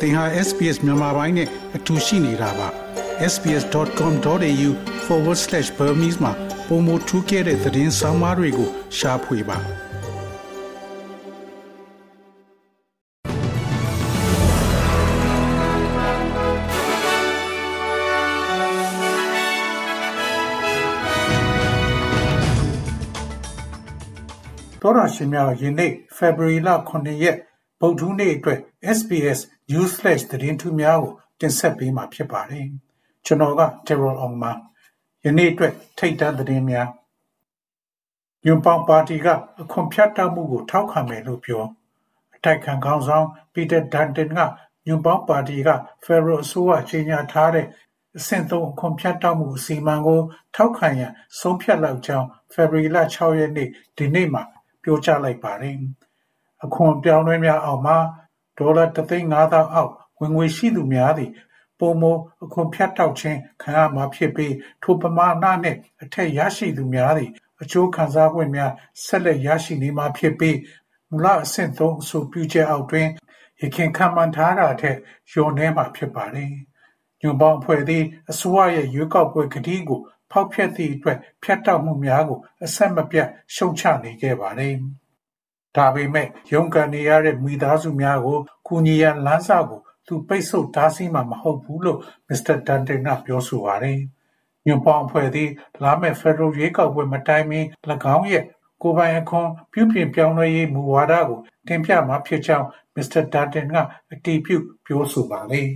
သင်ဟာ SPS မြန်မာပိုင်းနဲ့အတူရှိနေတာပါ sbs.com.au/burmese မှာပုံမထူးခဲ့တဲ့သတင်းစာမားတွေကိုရှားဖွေပါတော်ရရှိများယနေ့ February လ9ရက် ဗုဒ္ဓဟူးနေ့အတွက် SBS Newsflash သတင်းထူးများကိုတင်ဆက်ပေးမှာဖြစ်ပါတယ်။ကျွန်တော်က Terrell Ong ပါ။ယနေ့အတွက်ထိတ်တန့်သတင်းများညွန်ပေါင်ပါတီကအခွန်ဖြတ်တောက်မှုကိုထောက်ခံမယ်လို့ပြောအတိုက်ခံခေါင်းဆောင်ပီတာဒန်တန်ကညွန်ပေါင်ပါတီက Federal အစိုးရကြီးညာထားတဲ့အဆင့်သုံးအခွန်ဖြတ်တောက်မှုအစီအမံကိုထောက်ခံရန်ဆုံးဖြတ်လောက်ကြောင်း February လ6ရက်နေ့ဒီနေ့မှာပြောကြားလိုက်ပါတယ်။ အခွန်အပြောင်းအလဲများအောက်မှာဒေါ်လာတစ်သိန်းငါးသောင်းအောက်ဝင်ငွေရှိသူများသည်ပိုမိုအခွန်ဖြတ်တောက်ခြင်းခံရမှာဖြစ်ပြီးထိုပမာဏနှင့်အထက်ရရှိသူများသည်အကျိုးခံစား권များဆက်လက်ရရှိနေမှာဖြစ်ပြီးမူလအဆင့်သုံးအဆိုပြုချက်အောက်တွင်ယခင်ခန့်မှန်းထားတာထက်လျော့နည်းမှာဖြစ်ပါတယ်။ညွန့်ပေါင်းအဖွဲ့သည်အစိုးရရဲ့ရွေးကောက်ပွဲကတိကိုဖောက်ဖျက်သည့်အတွက်ဖြတ်တောက်မှုများကိုအဆက်မပြတ်ရှုံချနေခဲ့ပါတယ်။ ဒါပေမဲ့ရုန်းကန်နေရတဲ့မိသားစုများကိုကူညီရန်လမ်းစကိုသူပိတ်ဆို့တားဆီးမှာမဟုတ်ဘူးလို့မစ္စတာဒန်တင်ကပြောဆိုပါတယ်။ညွန့်ပေါင်းအဖွဲ့သည်လာမယ့်ဖက်ဒရယ်ရွေးကောက်ပွဲမတိုင်မီ၎င်းရဲ့ကိုပိုင်အခွန်ပြုပြင်ပြောင်းလဲရေးမူဝါဒကိုတင်ပြမှာဖြစ်ကြောင်းမစ္စတာဒန်တင်ကအတည်ပြုပြောဆိုပါတယ်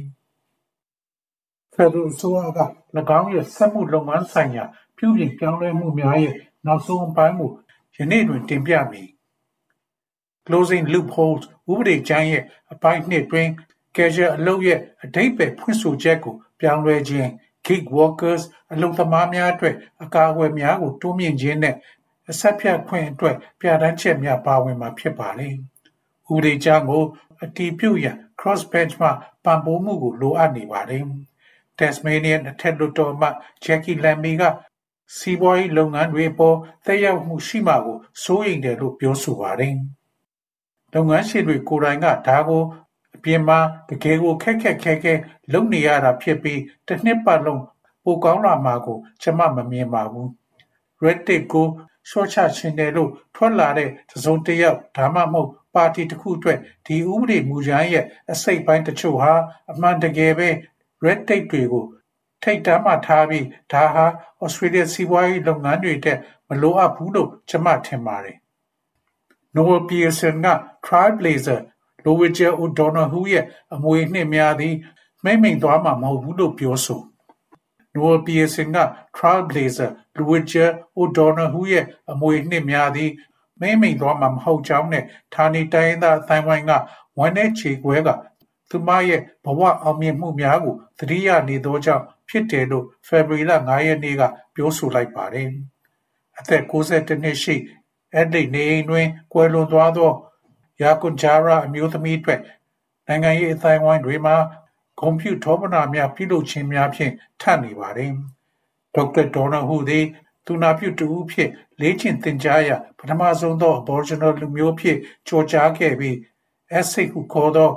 ။ဖက်ဒရယ်ဆိုအက၎င်းရဲ့စက်မှုလုပ်ငန်းဆိုင်ရာပြုပြင်ပြောင်းလဲမှုများရဲ့နောက်ဆုံးအပိုင်းကိုယနေ့တွင်တင်ပြမည် Closing Loopholes ဥပဒေကြမ်းရဲ့အပိုင်းနှစ်တွင် Casual အလုပ်ရဲ့အဓိပ္ပါယ်ဖွင့်ဆိုချက်ကိုပြောင်းလဲခြင်း Gig Workers အလုပ်သမားများအတွက်အကာအကွယ်များကိုတိုးမြှင့်ခြင်းနဲ့အဆက်ဖြတ်ခွင့်အတွက်ပြဋ္ဌာန်းချက်များပါဝင်မှာဖြစ်ပါတယ်။ဥပဒေကြမ်းကိုအတည်ပြုရန် Crossbench မှပံ့ပိုးမှုကိုလိုအပ်နေပါတယ်။ Tasmanian အထက်လွှတ်တော်အမတ် Jackie Lambie ကစီးပွားရေးလုပ်ငန်းတွေအပေါ်သက်ရောက်မှုရှိမှာကိုစိုးရိမ်တယ်လို့ပြောဆိုပါတယ်။ လုပ်ငန်းရှင်တွေကိုယ်တိုင်ကဒါကိုအပြင်မှာတကယ်ကိုခက်ခက်ခဲခဲလုပ်နေရတာဖြစ်ပြီးတစ်နှစ်ပတ်လုံးပိုကောင်းလာမှာကိုကျွန်မမမြင်ပါဘူး။ Red Tape ကိုလျှော့ချခြင်းတယ်လို့ထွက်လာတဲ့တစုံတစ်ယောက်ဒါမှမဟုတ်ပါတီတစ်ခုအတွက်ဒီဥပဒေမူကြမ်းရဲ့အစိတ်ပိုင်းတချို့ဟာအမှန်တကယ်ပဲ Red Tape တွေကိုထိတ်တမ်းမှထားပြီးဒါဟာ Australia စီးပွားရေးလုပ်ငန်းတွေတက်မလိုအပ်ဘူးလို့ကျွန်မထင်ပါတယ် Noel Pearson က Trailblazer Louisa O'Donoghue ရဲ့အမွေအနှစ်များသည်မှိတ်မှိန်သွားမှာမဟုတ်ဘူးလို့ပြောဆို Noel Pearson က Trailblazer Louisa O'Donoghue ရဲ့အမွေအနှစ်များသည်မှိတ်မှိန်သွားမှာမဟုတ်ကြောင်းနဲ့ဌာနေတိုင်းရင်းသားအသိုင်းအဝိုင်းကဝမ်းနည်းကြေကွဲကာသူမရဲ့ဘဝအောင်မြင်မှုများကိုသတိရနေသောကြောင့်ဖြစ်တယ်လို့ဖေဖော်ဝါရီလ၅ရက်နေ့ကပြောဆိုလိုက်ပါတယ်။အသက်၉၁နှစ်ရှိ Adelaide နေအိမ်တွင်ကွယ်လွန်သွားသောယာကွန်ဂျာရာအမျိုးသမီးအတွက်နိုင်ငံရေးအသိုင်းအဝိုင်းတွေမှာဂုဏ်ပြုထောပနာများပြုလုပ်ခြင်းများဖြင့်ထပ်နေပါတယ်။ဒေါက်တာဒေါ်နယ်ဟူသည်သူနာပြုတဦးဖြင့်လေ့ကျင့်သင်ကြားရာပထမဆုံးသော Aboriginal လူမျိုးဖြင့်ကြော်ကြားခဲ့ပြီး ASIC ဟုခေါ်သော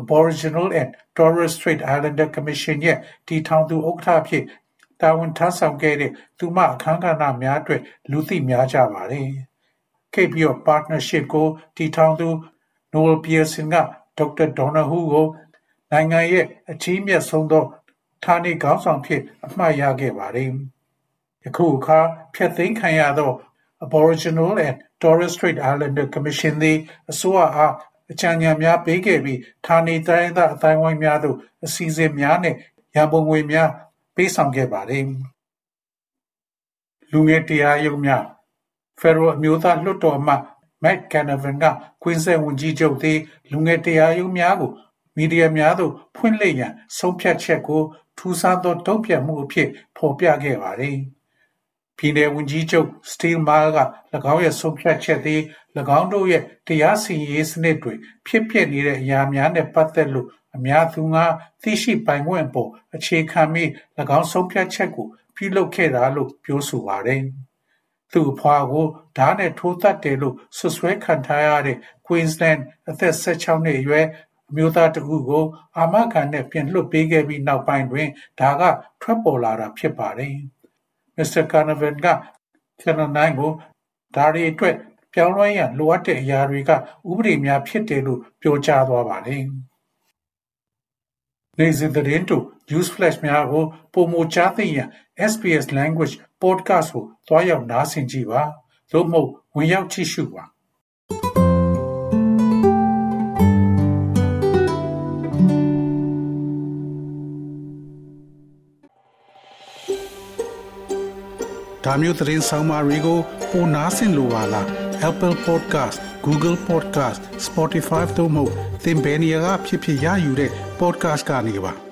Aboriginal and Torres Strait Islander Commission ရဲ့တည်ထောင်သူဥက္ကဋ္ဌဖြစ်တာဝန်ထမ်းဆောင်ခဲ့တဲ့သူမအခမ်းကဏ္ဍများအတွက်လူသိများကြပါတယ်။ Cape York Partnership ကိုတည်ထောင်သူ Noel Pearson ကဒေါက်တာဒေါ်နယ်ဟူးကိုနိုင်ငံရဲ့အကြီးမြတ်ဆုံးသောဌာနေခေါင်းဆောင်ဖြစ်အမှတ်ရခဲ့ပါတယ်။ယခုအခါဖျက်သိမ်းခံရသော Aboriginal and Torres Strait Islander Commission သည်အစိုးရအားအကြံဉာဏ်များပေးခဲ့ပြီးဌာနေတိုင်းသားအတိုင်းဝိုင်းများသို့အစီအစဉ်များနဲ့ရန်ပုံငွေများပေးဆောင်ခဲ့ပါတယ်။လူငယ်တရားရုံးများ ဖက်ဒရယ်အမျိုးသားလွှတ်တော်အမတ် Matt Canavan က Queensland ဝန်ကြီးချုပ်သည်လူငယ်တရားရုံးများကိုမီဒီယာများသို့ဖွင့်လှစ်ရန်ဆုံးဖြတ်ချက်ကိုထူးဆန်းသောတုံ့ပြန်မှုအဖြစ်ဖော်ပြခဲ့ပါသည်။ပြည်နယ်ဝန်ကြီးချုပ် Steve Maher က၎င်းရဲ့ဆုံးဖြတ်ချက်သည်၎င်းတို့ရဲ့တရားစီရင်ရေးစနစ်တွေဖြစ်ပျက်နေတဲ့အရာများနဲ့ပတ်သက်လို့အများသူငါသိရှိပိုင်ခွင့်အပေါ်အခြေခံပြီး၎င်းဆုံးဖြတ်ချက်ကိုပြုလုပ်ခဲ့တာလို့ပြောဆိုပါတယ်။ သူ့အဖွားကိုဓားနဲ့ထိုးသတ်တယ်လို့စွပ်စွဲခံထားရတဲ့ Queensland အသက်16နှစ်အရွယ်အမျိုးသားတခုကို အာမခံနဲ့ပြန်လွှတ်ပေးခဲ့ပြီးနောက်ပိုင်းတွင်ဒါကထွက်ပေါ်လာတာဖြစ်ပါတယ်။ Mr. Canavan က Channel 9ကိုဒါတွေအတွက်ပြောင်းလဲရန်လိုအပ်တဲ့အရာတွေကဥပဒေများဖြစ်တယ်လို့ပြောကြားသွားပါတယ်။နေစဉ်သတင်းတူ News Flash များကိုပုံမကြားသိရန် SPS Language Podcast ကိုတွားရောက်နားဆင်ကြည့်ပါသို့မဟုတ်ဝင်ရောက်ကြည့်ရှုပါဒါမျိုးသတင်းဆောင်မာတွေကိုပိုနားဆင်လိုပါလား Apple Podcast Google Podcast Spotify တို့မှာသင်ပင်ရာဖြစ်ဖြစ်ရယူတဲ့ podcast ကနေပါ